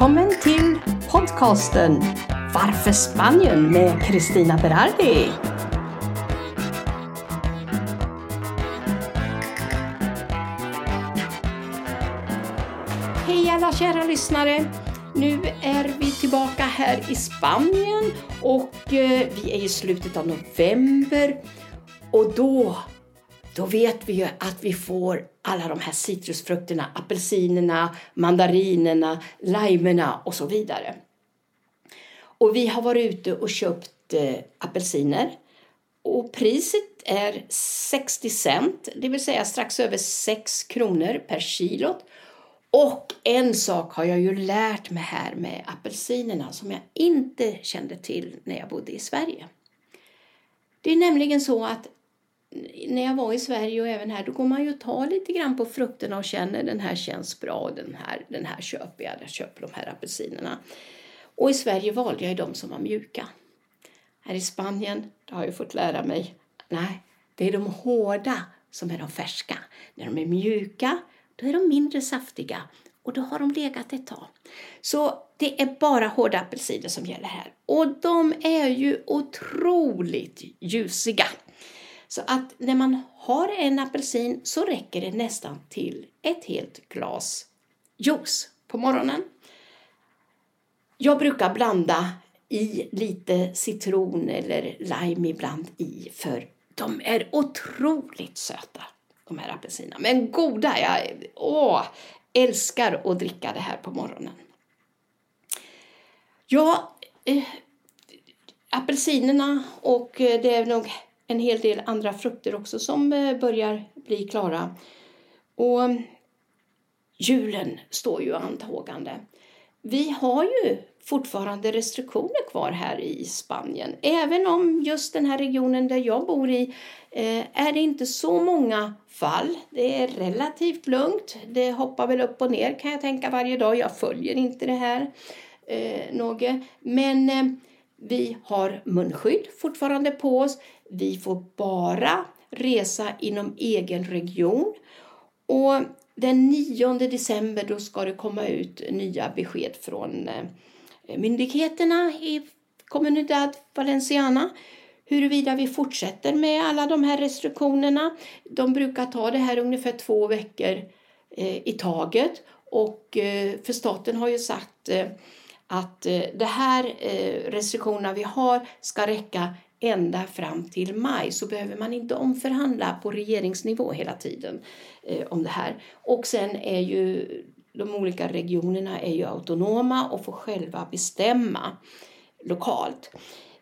Välkommen till podcasten Varför Spanien med Kristina Berardi. Hej alla kära lyssnare! Nu är vi tillbaka här i Spanien och eh, vi är i slutet av november och då, då vet vi ju att vi får alla de här citrusfrukterna, apelsinerna, mandarinerna, limerna och så vidare. Och vi har varit ute och köpt eh, apelsiner och priset är 60 cent, det vill säga strax över 6 kronor per kilo. Och en sak har jag ju lärt mig här med apelsinerna som jag inte kände till när jag bodde i Sverige. Det är nämligen så att när jag var i Sverige och även här, då går man ju och tar lite grann på frukterna och känner den här känns bra, den här, den här köper jag, jag köper de här apelsinerna. Och i Sverige valde jag de som var mjuka. Här i Spanien, det har jag fått lära mig, nej, det är de hårda som är de färska. När de är mjuka, då är de mindre saftiga och då har de legat ett tag. Så det är bara hårda apelsiner som gäller här. Och de är ju otroligt ljusiga. Så att när man har en apelsin så räcker det nästan till ett helt glas juice på morgonen. Jag brukar blanda i lite citron eller lime ibland i för de är otroligt söta de här apelsinerna. Men goda, jag åh, älskar att dricka det här på morgonen. Ja, eh, apelsinerna och eh, det är nog en hel del andra frukter också som eh, börjar bli klara. Och julen står ju antågande. Vi har ju fortfarande restriktioner kvar här i Spanien. Även om just den här regionen där jag bor i eh, är det inte så många fall. Det är relativt lugnt. Det hoppar väl upp och ner kan jag tänka varje dag. Jag följer inte det här eh, något. Men eh, vi har munskydd fortfarande på oss. Vi får bara resa inom egen region. Och den 9 december då ska det komma ut nya besked från eh, myndigheterna i Comunidad Valenciana huruvida vi fortsätter med alla de här restriktionerna. De brukar ta det här ungefär två veckor eh, i taget och eh, för staten har ju sagt att de här restriktionerna vi har ska räcka ända fram till maj så behöver man inte omförhandla på regeringsnivå hela tiden eh, om det här. Och sen är ju de olika regionerna är ju autonoma och får själva bestämma lokalt.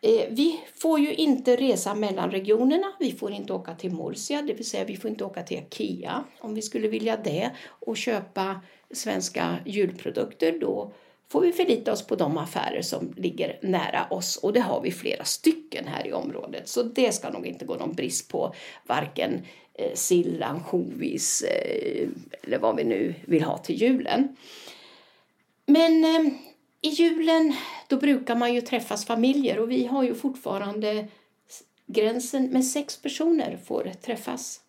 Eh, vi får ju inte resa mellan regionerna. Vi får inte åka till Murcia, det vill säga vi får inte åka till Ikea om vi skulle vilja det och köpa svenska julprodukter. Då får vi förlita oss på de affärer som ligger nära oss och det har vi flera stycken här i området. Så det ska nog inte gå någon brist på varken eh, sill, ansjovis eh, eller vad vi nu vill ha till julen. Men eh, i julen då brukar man ju träffas familjer och vi har ju fortfarande gränsen med sex personer får träffas.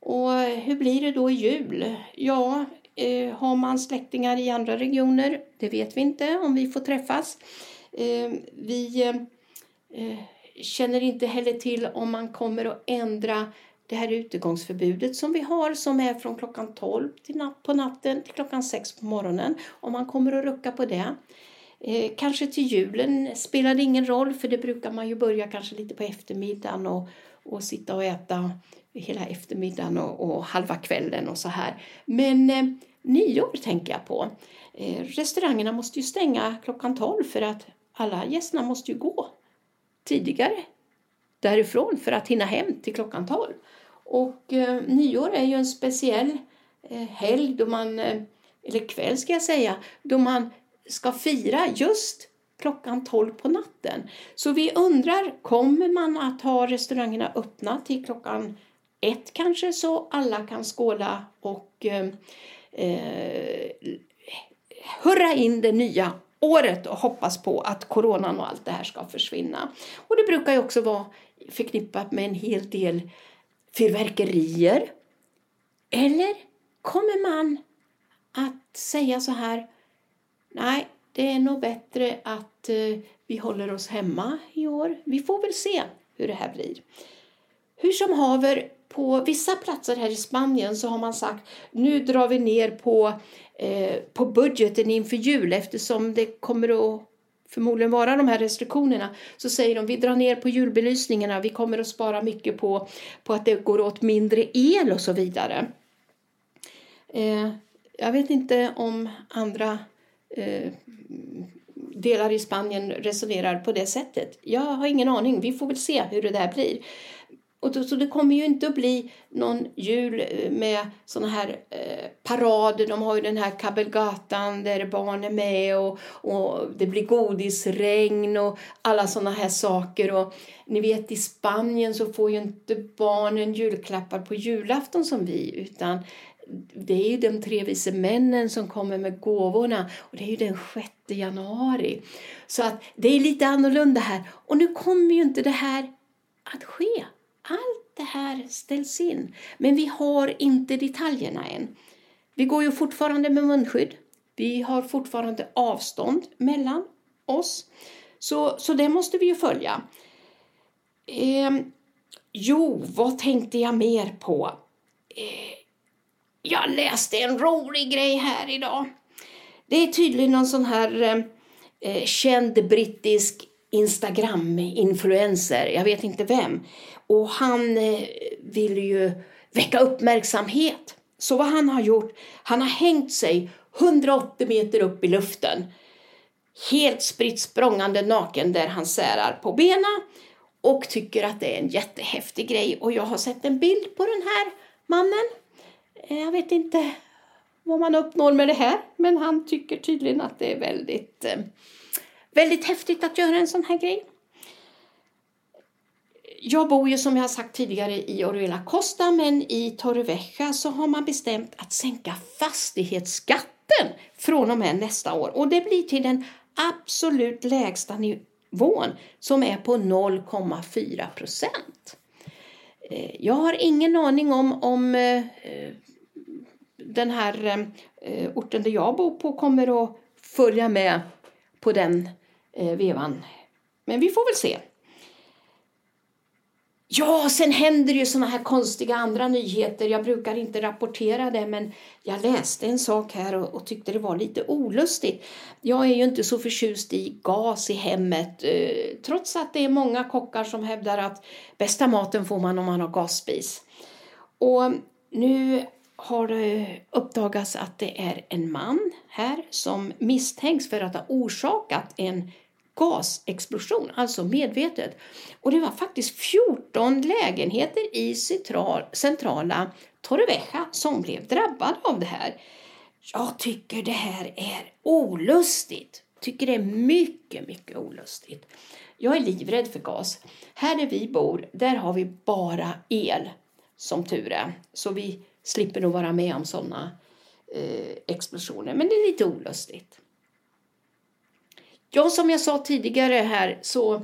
Och hur blir det då i jul? Ja, Eh, har man släktingar i andra regioner? Det vet vi inte om vi får träffas. Eh, vi eh, eh, känner inte heller till om man kommer att ändra det här utegångsförbudet som vi har som är från klockan 12 nat på natten till klockan 6 på morgonen. Om man kommer att rucka på det. Eh, kanske till julen spelar det ingen roll för det brukar man ju börja kanske lite på eftermiddagen och, och sitta och äta hela eftermiddagen och, och halva kvällen och så här. Men eh, nyår tänker jag på. Eh, restaurangerna måste ju stänga klockan 12 för att alla gästerna måste ju gå tidigare därifrån för att hinna hem till klockan 12. Och eh, nyår är ju en speciell eh, helg då man, eh, eller kväll ska jag säga, då man ska fira just klockan 12 på natten. Så vi undrar, kommer man att ha restaurangerna öppna till klockan ett kanske så alla kan skåla och eh, eh, hurra in det nya året och hoppas på att coronan och allt det här ska försvinna. Och det brukar ju också vara förknippat med en hel del fyrverkerier. Eller kommer man att säga så här nej, det är nog bättre att eh, vi håller oss hemma i år. Vi får väl se hur det här blir. Hur som haver, på vissa platser här i Spanien så har man sagt nu drar vi ner på, eh, på budgeten inför jul eftersom det kommer att förmodligen vara de här restriktionerna så säger de vi drar ner på julbelysningarna, vi kommer att spara mycket på, på att det går åt mindre el och så vidare. Eh, jag vet inte om andra eh, delar i Spanien resonerar på det sättet. Jag har ingen aning, vi får väl se hur det där blir. Och då, så det kommer ju inte att bli någon jul eh, med såna här eh, parader. De har ju den här kabelgatan där barn är med och, och det blir godisregn och alla såna här saker. Och ni vet i Spanien så får ju inte barnen julklappar på julafton som vi utan det är ju de tre vise männen som kommer med gåvorna och det är ju den 6 januari. Så att det är lite annorlunda här. Och nu kommer ju inte det här att ske. Allt det här ställs in. Men vi har inte detaljerna än. Vi går ju fortfarande med munskydd. Vi har fortfarande avstånd mellan oss. Så, så det måste vi ju följa. Eh, jo, vad tänkte jag mer på? Eh, jag läste en rolig grej här idag. Det är tydligen någon sån här eh, eh känd brittisk Instagram-influencer, jag vet inte vem. Och han eh, vill ju väcka uppmärksamhet. Så vad han har gjort, han har hängt sig 180 meter upp i luften. Helt spritt språngande naken där han särar på benen och tycker att det är en jättehäftig grej. Och jag har sett en bild på den här mannen. Eh, jag vet inte vad man uppnår med det här, men han tycker tydligen att det är väldigt, eh, väldigt häftigt att göra en sån här grej. Jag bor ju som jag sagt tidigare i Orihuela Costa men i Torrevieja så har man bestämt att sänka fastighetsskatten från och med nästa år och det blir till den absolut lägsta nivån som är på 0,4 procent. Eh, jag har ingen aning om, om eh, den här eh, orten där jag bor på kommer att följa med på den Eh, vevan. Men vi får väl se. Ja, sen händer det ju såna här konstiga andra nyheter. Jag brukar inte rapportera det, men jag läste en sak här och, och, tyckte det var lite olustigt. Jag är ju inte så förtjust i gas i hemmet, eh, trots att det är många kockar som hävdar att bästa maten får man om man har gasspis. Och nu har det uppdagats att det är en man här som misstänks för att ha orsakat en gasexplosion, alltså medvetet. Och det var faktiskt 14 lägenheter i central, centrala Torrevieja som blev drabbade av det här. Jag tycker det här är olustigt. Tycker det är mycket, mycket olustigt. Jag är livrädd för gas. Här där vi bor, där har vi bara el, som tur är. Så vi slipper nog vara med om sådana eh, explosioner. Men det är lite olustigt. Ja, som jag sa tidigare här så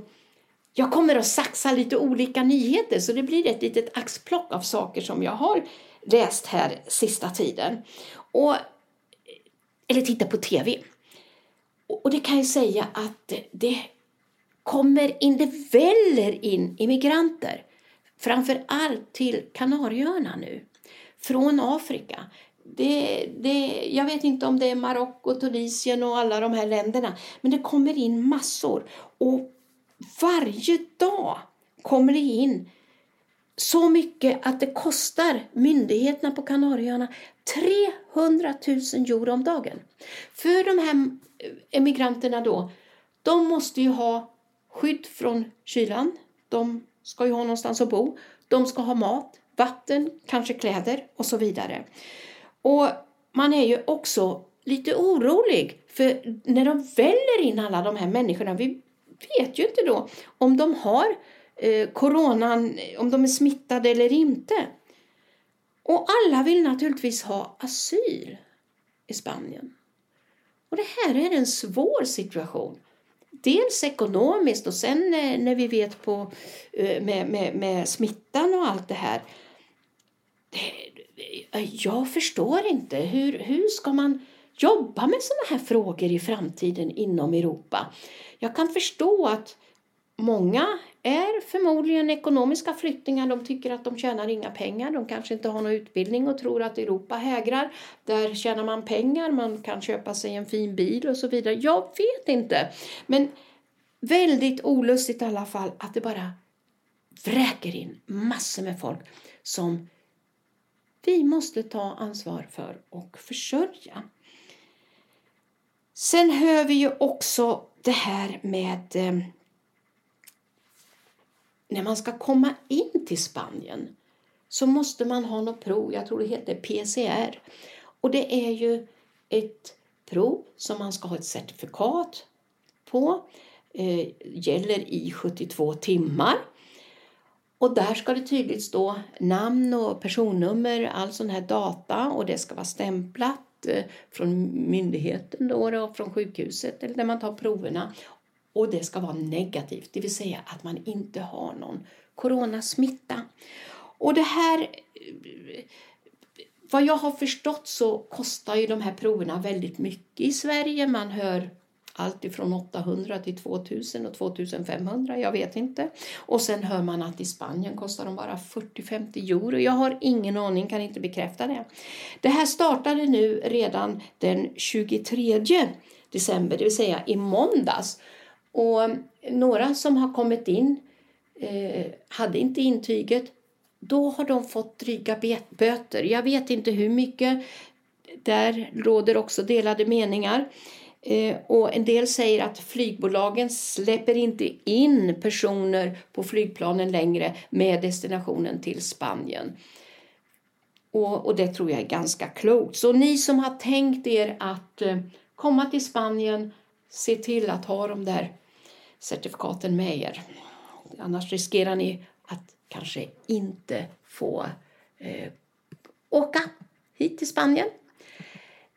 jag kommer att saxa lite olika nyheter så det blir ett litet axplock av saker som jag har läst här sista tiden. Och, eller titta på tv. Och det kan jag säga att det kommer in, det väller in immigranter. Framför allt till Kanarieöarna nu. Från Afrika det, det, jag vet inte om det är Marocko, Tunisien och alla de här länderna, men det kommer in massor. Och varje dag kommer det in så mycket att det kostar myndigheterna på Kanarieöarna 300 000 euro om dagen. För de här emigranterna då, de måste ju ha skydd från kylan. De ska ju ha någonstans att bo. De ska ha mat, vatten, kanske kläder och så vidare. Och man är ju också lite orolig för när de väller in alla de här människorna, vi vet ju inte då om de har eh, coronan, om de är smittade eller inte. Och alla vill naturligtvis ha asyl i Spanien. Och det här är en svår situation. Dels ekonomiskt och sen eh, när vi vet på, eh, med, med, med smittan och allt det här. Eh, jag förstår inte. Hur, hur ska man jobba med sådana här frågor i framtiden inom Europa. Jag kan förstå att många är förmodligen ekonomiska flyktingar. De tycker att de tjänar inga pengar. De kanske inte har någon utbildning och tror att Europa hägrar. Där tjänar man pengar, man kan köpa sig en fin bil och så vidare. Jag vet inte. Men väldigt olustigt i alla fall att det bara vräker in massor med folk som vi måste ta ansvar för och försörja. Sen hör vi ju också det här med eh, när man ska komma in till Spanien så måste man ha något prov, jag tror det heter PCR. Och det är ju ett prov som man ska ha ett certifikat på. Eh, gäller i 72 timmar. Och där ska det tydligt stå namn och personnummer, all sån här data och det ska vara stämplat eh, från myndigheten då och från sjukhuset eller där man tar proverna. Och det ska vara negativt, det vill säga att man inte har någon coronasmitta. Och det här, eh, vad jag har förstått så kostar ju de här proverna väldigt mycket i Sverige. Man hör allt ifrån 800 till 2000 och 2500, jag vet inte. Och sen hör man att i Spanien kostar de bara 40-50 euro. Jag har ingen aning, kan inte bekräfta det. Det här startade nu redan den 23 december, det vill säga i måndags. Och några som har kommit in eh, hade inte intyget. Då har de fått dryga böter. Jag vet inte hur mycket. Där råder också delade meningar. Eh, och en del säger att flygbolagen släpper inte in personer på flygplanen längre med destinationen till Spanien. Och, och det tror jag är ganska klokt. Så ni som har tänkt er att eh, komma till Spanien, se till att ha de där certifikaten med er. Annars riskerar ni att kanske inte få eh, åka hit till Spanien.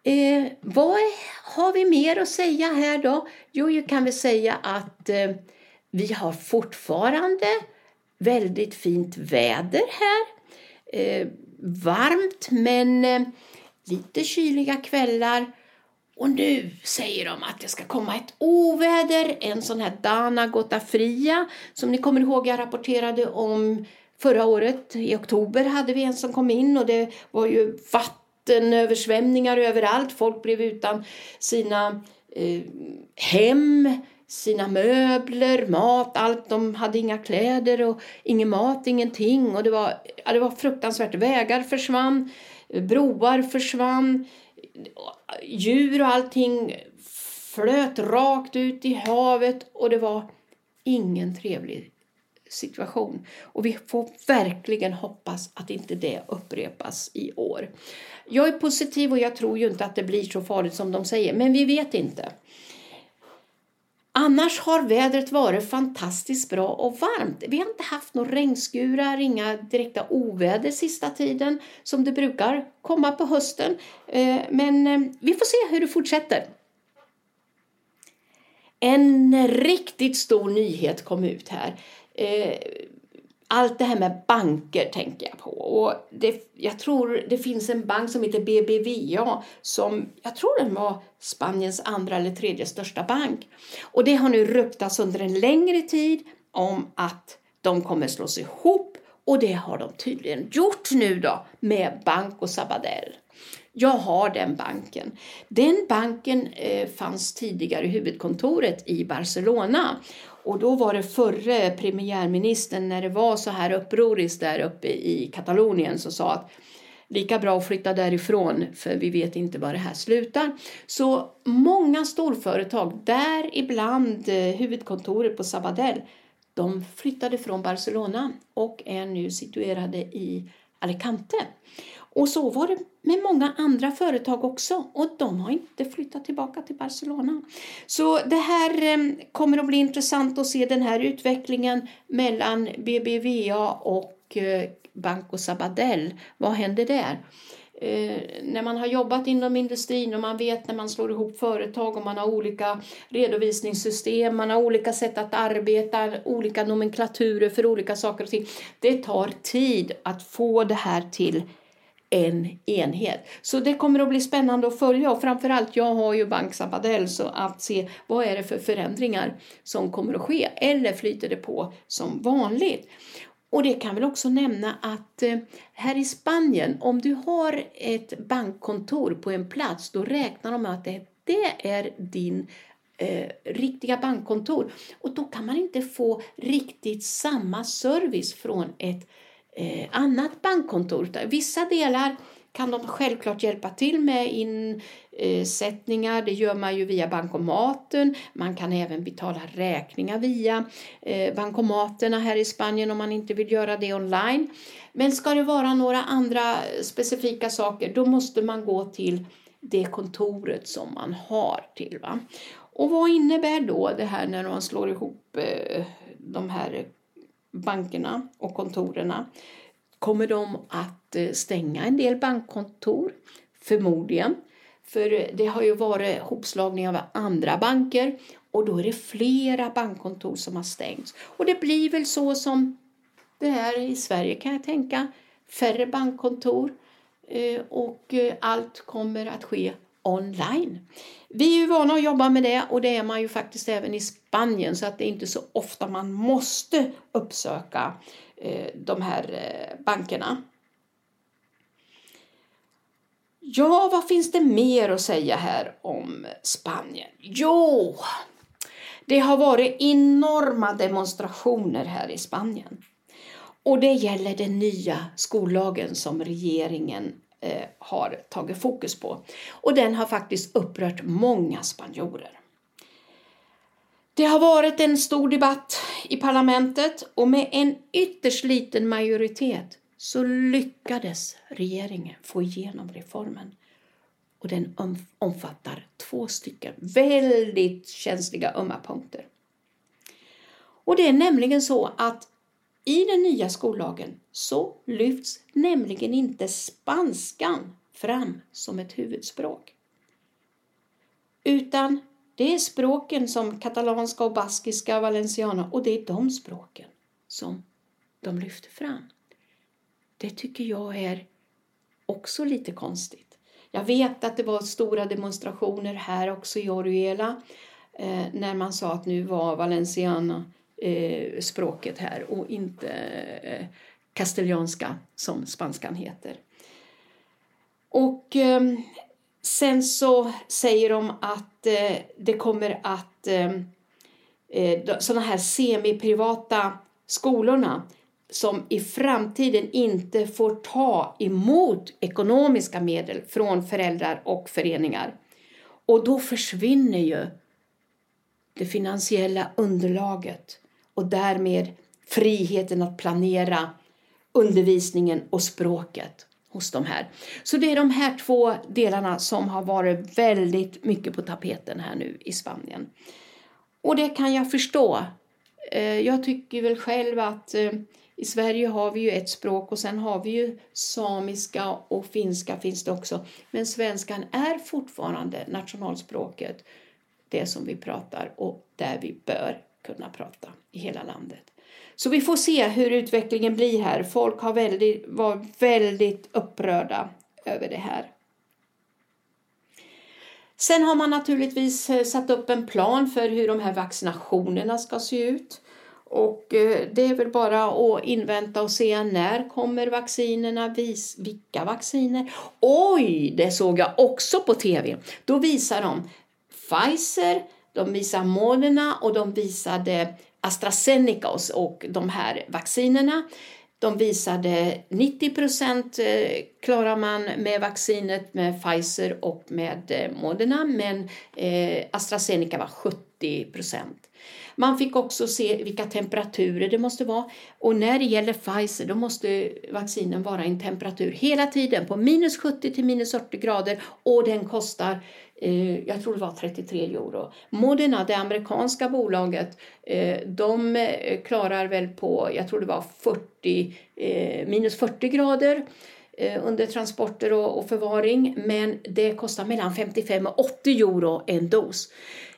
Eh, vad har vi mer att säga här då? Jo, jag kan vi säga att eh, vi har fortfarande väldigt fint väder här. Eh, varmt men eh, lite kyliga kvällar och nu säger de att det ska komma ett oväder, en sån här Dana Gotafria, som ni kommer ihåg jag rapporterade om förra året. I oktober hade vi en som kom in och det var ju vatten vattenöversvämningar överallt. Folk blev utan sina eh, hem, sina möbler, mat, allt. De hade inga kläder och ingen mat, ingenting. Och det var, ja, det var fruktansvärt. Vägar försvann, broar försvann djur och allting flöt rakt ut i havet och det var ingen trevlig situation. Och vi får verkligen hoppas att inte det upprepas i år. Jag är positiv och jag tror ju inte att det blir så farligt som de säger, men vi vet inte. Annars har vädret varit fantastiskt bra och varmt. Vi har inte haft några regnskurar, inga direkta oväder sista tiden som det brukar komma på hösten. Eh, men eh, vi får se hur det fortsätter. En riktigt stor nyhet kom ut här. Eh, allt det här med banker tänker jag på. Och det, jag tror det finns en bank som heter BBVA som jag tror den var Spaniens andra eller tredje största bank. Och det har nu ryktats under en längre tid om att de kommer slås ihop och det har de tydligen gjort nu då med Banco Sabadell. Jag har den banken. Den banken eh, fanns tidigare i huvudkontoret i Barcelona och då var det förre premiärministern, när det var så här upproriskt där uppe i Katalonien, som sa att lika bra att flytta därifrån för vi vet inte var det här slutar. Så många storföretag, däribland eh, huvudkontoret på Sabadell, de flyttade från Barcelona och är nu situerade i Alicante. Och så var det med många andra företag också och de har inte flyttat tillbaka till Barcelona. Så det här eh, kommer att bli intressant att se den här utvecklingen mellan BBVA och eh, Banco Sabadell. Vad händer där? Eh, när man har jobbat inom industrin och man vet när man slår ihop företag och man har olika redovisningssystem, man har olika sätt att arbeta, olika nomenklaturer för olika saker och ting. Det tar tid att få det här till en enhet. Så det kommer att bli spännande att följa och framförallt jag har ju Bank Sabadell så att se vad är det för förändringar som kommer att ske eller flyter det på som vanligt. Och det kan väl också nämna att eh, här i Spanien, om du har ett bankkontor på en plats, då räknar de med att det, det är din eh, riktiga bankkontor. Och då kan man inte få riktigt samma service från ett eh, annat bankkontor. Vissa delar kan de självklart hjälpa till med insättningar. Det gör man ju via bankomaten. Man kan även betala räkningar via eh, bankomaterna här i Spanien om man inte vill göra det online. Men ska det vara några andra specifika saker då måste man gå till det kontoret som man har till. Va? Och vad innebär då det här när man slår ihop eh, de här bankerna och kontorerna? Kommer de att eh, stänga en del bankkontor? Förmodligen. För eh, det har ju varit hopslagning av andra banker och då är det flera bankkontor som har stängts. Och det blir väl så som det är i Sverige kan jag tänka. Färre bankkontor eh, och allt kommer att ske online. Vi är ju vana att jobba med det och det är man ju faktiskt även i Spanien så att det är inte så ofta man måste uppsöka eh, de här eh, bankerna. Ja, vad finns det mer att säga här om Spanien? Jo, det har varit enorma demonstrationer här i Spanien. Och det gäller den nya skollagen som regeringen eh, har tagit fokus på. Och den har faktiskt upprört många spanjorer. Det har varit en stor debatt i parlamentet och med en ytterst liten majoritet så lyckades regeringen få igenom reformen. Och den omfattar två stycken väldigt känsliga ömma punkter. Och det är nämligen så att i den nya skollagen så lyfts nämligen inte spanskan fram som ett huvudspråk. Utan det är språken som katalanska och baskiska valenciana och det är de språken som de lyfter fram. Det tycker jag är också lite konstigt. Jag vet att det var stora demonstrationer här också i Orihuela eh, när man sa att nu var valenciana eh, språket här och inte eh, kastilianska som spanskan heter. Och eh, sen så säger de att eh, det kommer att eh, eh sådana här semiprivata skolorna som i framtiden inte får ta emot ekonomiska medel från föräldrar och föreningar. Och då försvinner ju det finansiella underlaget och därmed friheten att planera undervisningen och språket hos de här. Så det är de här två delarna som har varit väldigt mycket på tapeten här nu i Spanien. Och det kan jag förstå. Eh, jag tycker väl själv att eh, i Sverige har vi ju ett språk och sen har vi ju samiska och finska finns det också. Men svenskan är fortfarande nationalspråket, det som vi pratar och där vi bör kunna prata i hela landet. Så vi får se hur utvecklingen blir här. Folk har väldigt, var väldigt upprörda över det här. Sen har man naturligtvis eh, satt upp en plan för hur de här vaccinationerna ska se ut. Och eh, det är väl bara att invänta och se när kommer vaccinerna, vis, vilka vacciner. Oj, det såg jag också på tv. Då visar de Pfizer, de visar Moderna och de visade AstraZeneca och de här vaccinerna. De visade 90 procent eh, klarar man med vaccinet med Pfizer och med eh, Moderna men eh, AstraZeneca var 70 procent. Man fick också se vilka temperaturer det måste vara. Och när det gäller Pfizer då måste vaccinen vara i en temperatur hela tiden på minus 70 till minus 40 grader och den kostar Eh, jag tror det var 33 euro. Moderna, det amerikanska bolaget, eh, de eh, klarar väl på, jag tror det var 40, minus 40 grader under transporter och förvaring men det kostar mellan 55 och 80 euro en dos.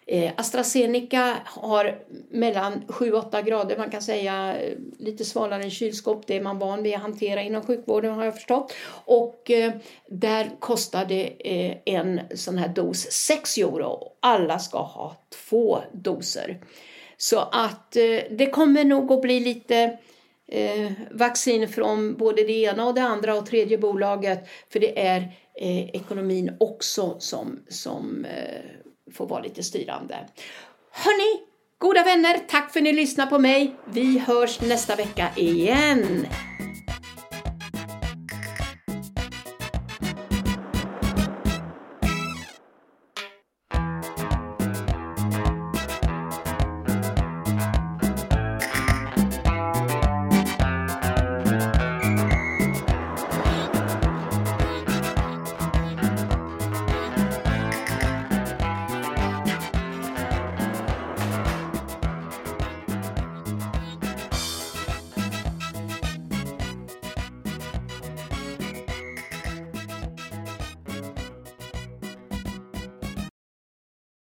Eh, AstraZeneca har mellan 7-8 grader, man kan säga eh, lite svalare än kylskåp. Det är man van vid att hantera inom sjukvården har jag förstått. Och eh, där kostar eh, en sån här dos 6 euro. Alla ska ha två doser. Så att eh, det kommer nog att bli lite eh, vaccin från både det ena och det andra och tredje bolaget. För det är eh, ekonomin också som, som eh, får vara lite styrande. Hörni, goda vänner, tack för att ni lyssnar på mig. Vi hörs nästa vecka igen.